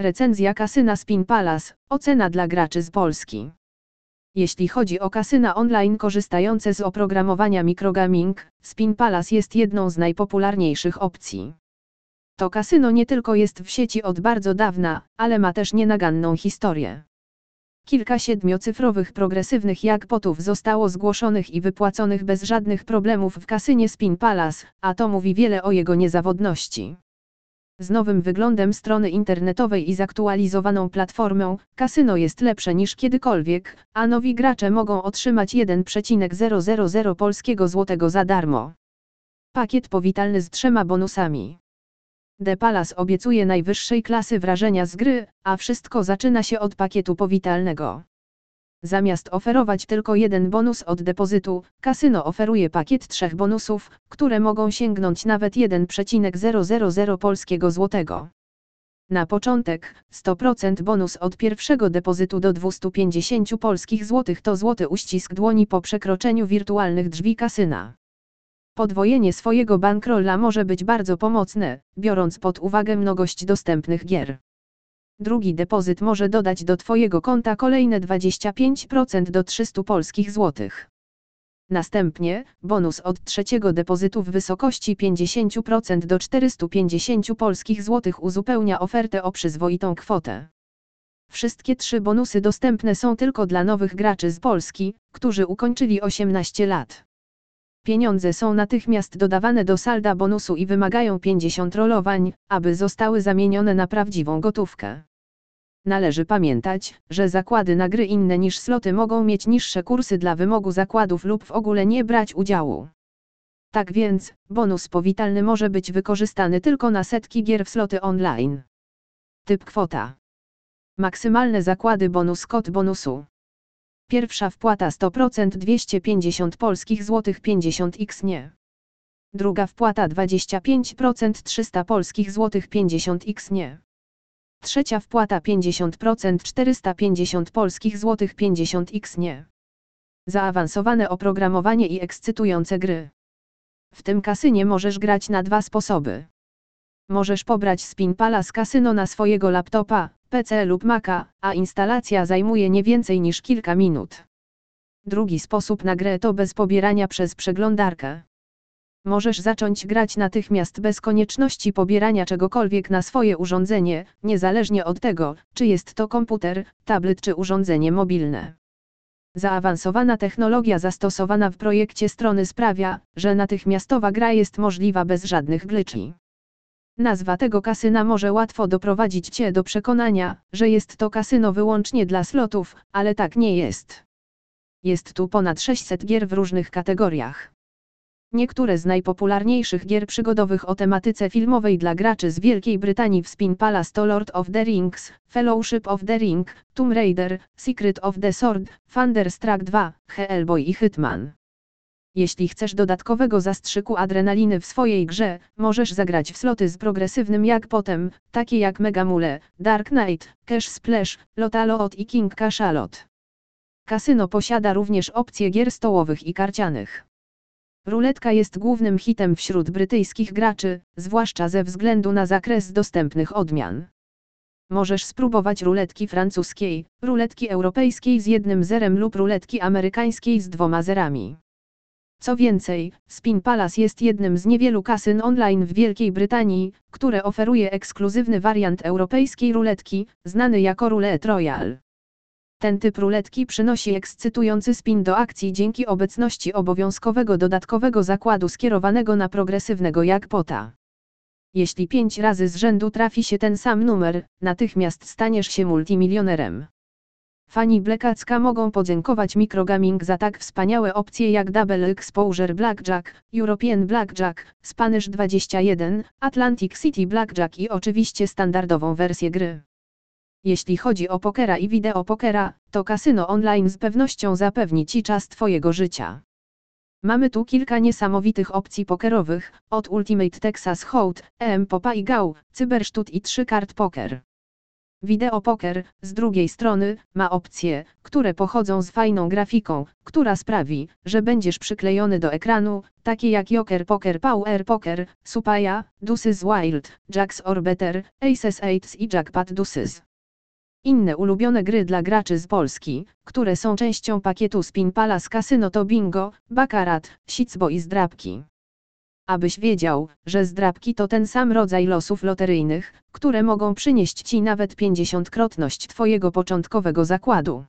Recenzja kasyna Spin Palace, ocena dla graczy z Polski. Jeśli chodzi o kasyna online korzystające z oprogramowania microgaming, Spin Palace jest jedną z najpopularniejszych opcji. To kasyno nie tylko jest w sieci od bardzo dawna, ale ma też nienaganną historię. Kilka siedmiocyfrowych progresywnych jackpotów zostało zgłoszonych i wypłaconych bez żadnych problemów w kasynie Spin Palace, a to mówi wiele o jego niezawodności. Z nowym wyglądem strony internetowej i zaktualizowaną platformą, kasyno jest lepsze niż kiedykolwiek, a nowi gracze mogą otrzymać 1,000 polskiego złotego za darmo. Pakiet powitalny z trzema bonusami. The Palace obiecuje najwyższej klasy wrażenia z gry, a wszystko zaczyna się od pakietu powitalnego. Zamiast oferować tylko jeden bonus od depozytu, kasyno oferuje pakiet trzech bonusów, które mogą sięgnąć nawet 1,000 polskiego złotego. Na początek, 100% bonus od pierwszego depozytu do 250 polskich złotych to złoty uścisk dłoni po przekroczeniu wirtualnych drzwi kasyna. Podwojenie swojego bankrolla może być bardzo pomocne, biorąc pod uwagę mnogość dostępnych gier. Drugi depozyt może dodać do Twojego konta kolejne 25% do 300 polskich złotych. Następnie, bonus od trzeciego depozytu w wysokości 50% do 450 polskich złotych uzupełnia ofertę o przyzwoitą kwotę. Wszystkie trzy bonusy dostępne są tylko dla nowych graczy z Polski, którzy ukończyli 18 lat. Pieniądze są natychmiast dodawane do salda bonusu i wymagają 50 rolowań, aby zostały zamienione na prawdziwą gotówkę. Należy pamiętać, że zakłady na gry inne niż sloty mogą mieć niższe kursy dla wymogu zakładów lub w ogóle nie brać udziału. Tak więc, bonus powitalny może być wykorzystany tylko na setki gier w sloty online. Typ kwota. Maksymalne zakłady bonus kod bonusu. Pierwsza wpłata 100% 250 polskich złotych 50 x nie. Druga wpłata 25% 300 polskich złotych 50 x nie. Trzecia wpłata 50% 450 polskich złotych 50 x nie. Zaawansowane oprogramowanie i ekscytujące gry. W tym kasynie możesz grać na dwa sposoby. Możesz pobrać Spin Palace Casino na swojego laptopa, PC lub Maca, a instalacja zajmuje nie więcej niż kilka minut. Drugi sposób na grę to bez pobierania przez przeglądarkę. Możesz zacząć grać natychmiast bez konieczności pobierania czegokolwiek na swoje urządzenie, niezależnie od tego, czy jest to komputer, tablet czy urządzenie mobilne. Zaawansowana technologia zastosowana w projekcie strony sprawia, że natychmiastowa gra jest możliwa bez żadnych glitchi. Nazwa tego kasyna może łatwo doprowadzić Cię do przekonania, że jest to kasyno wyłącznie dla slotów, ale tak nie jest. Jest tu ponad 600 gier w różnych kategoriach. Niektóre z najpopularniejszych gier przygodowych o tematyce filmowej dla graczy z Wielkiej Brytanii w Spin Palace to Lord of the Rings, Fellowship of the Ring, Tomb Raider, Secret of the Sword, Thunderstruck 2, Hellboy i Hitman. Jeśli chcesz dodatkowego zastrzyku adrenaliny w swojej grze, możesz zagrać w sloty z progresywnym jak potem, takie jak Megamule, Dark Knight, Cash Splash, Lotalot i King Cashaloot. Kasyno posiada również opcje gier stołowych i karcianych. Ruletka jest głównym hitem wśród brytyjskich graczy, zwłaszcza ze względu na zakres dostępnych odmian. Możesz spróbować ruletki francuskiej, ruletki europejskiej z jednym zerem lub ruletki amerykańskiej z dwoma zerami. Co więcej, Spin Palace jest jednym z niewielu kasyn online w Wielkiej Brytanii, które oferuje ekskluzywny wariant europejskiej ruletki, znany jako Roulette Royale. Ten typ ruletki przynosi ekscytujący spin do akcji dzięki obecności obowiązkowego dodatkowego zakładu skierowanego na progresywnego jackpota. Jeśli pięć razy z rzędu trafi się ten sam numer, natychmiast staniesz się multimilionerem. Fani Blackacka mogą podziękować Microgaming za tak wspaniałe opcje jak Double Exposure Blackjack, European Blackjack, Spanish 21, Atlantic City Blackjack i oczywiście standardową wersję gry. Jeśli chodzi o pokera i wideo pokera, to kasyno online z pewnością zapewni Ci czas Twojego życia. Mamy tu kilka niesamowitych opcji pokerowych, od Ultimate Texas Hold, EM Popa i Gau, Cybersztut i 3 kart poker. Wideo poker, z drugiej strony, ma opcje, które pochodzą z fajną grafiką, która sprawi, że będziesz przyklejony do ekranu, takie jak Joker Poker Power Poker, Supaya, Deuces Wild, Jacks or Better, Aces 8 i Jackpot Deuces. Inne ulubione gry dla graczy z Polski, które są częścią pakietu Spin Palace Casino to Bingo, Baccarat, Sicbo i Zdrabki. Abyś wiedział, że zdrabki to ten sam rodzaj losów loteryjnych, które mogą przynieść ci nawet 50-krotność twojego początkowego zakładu.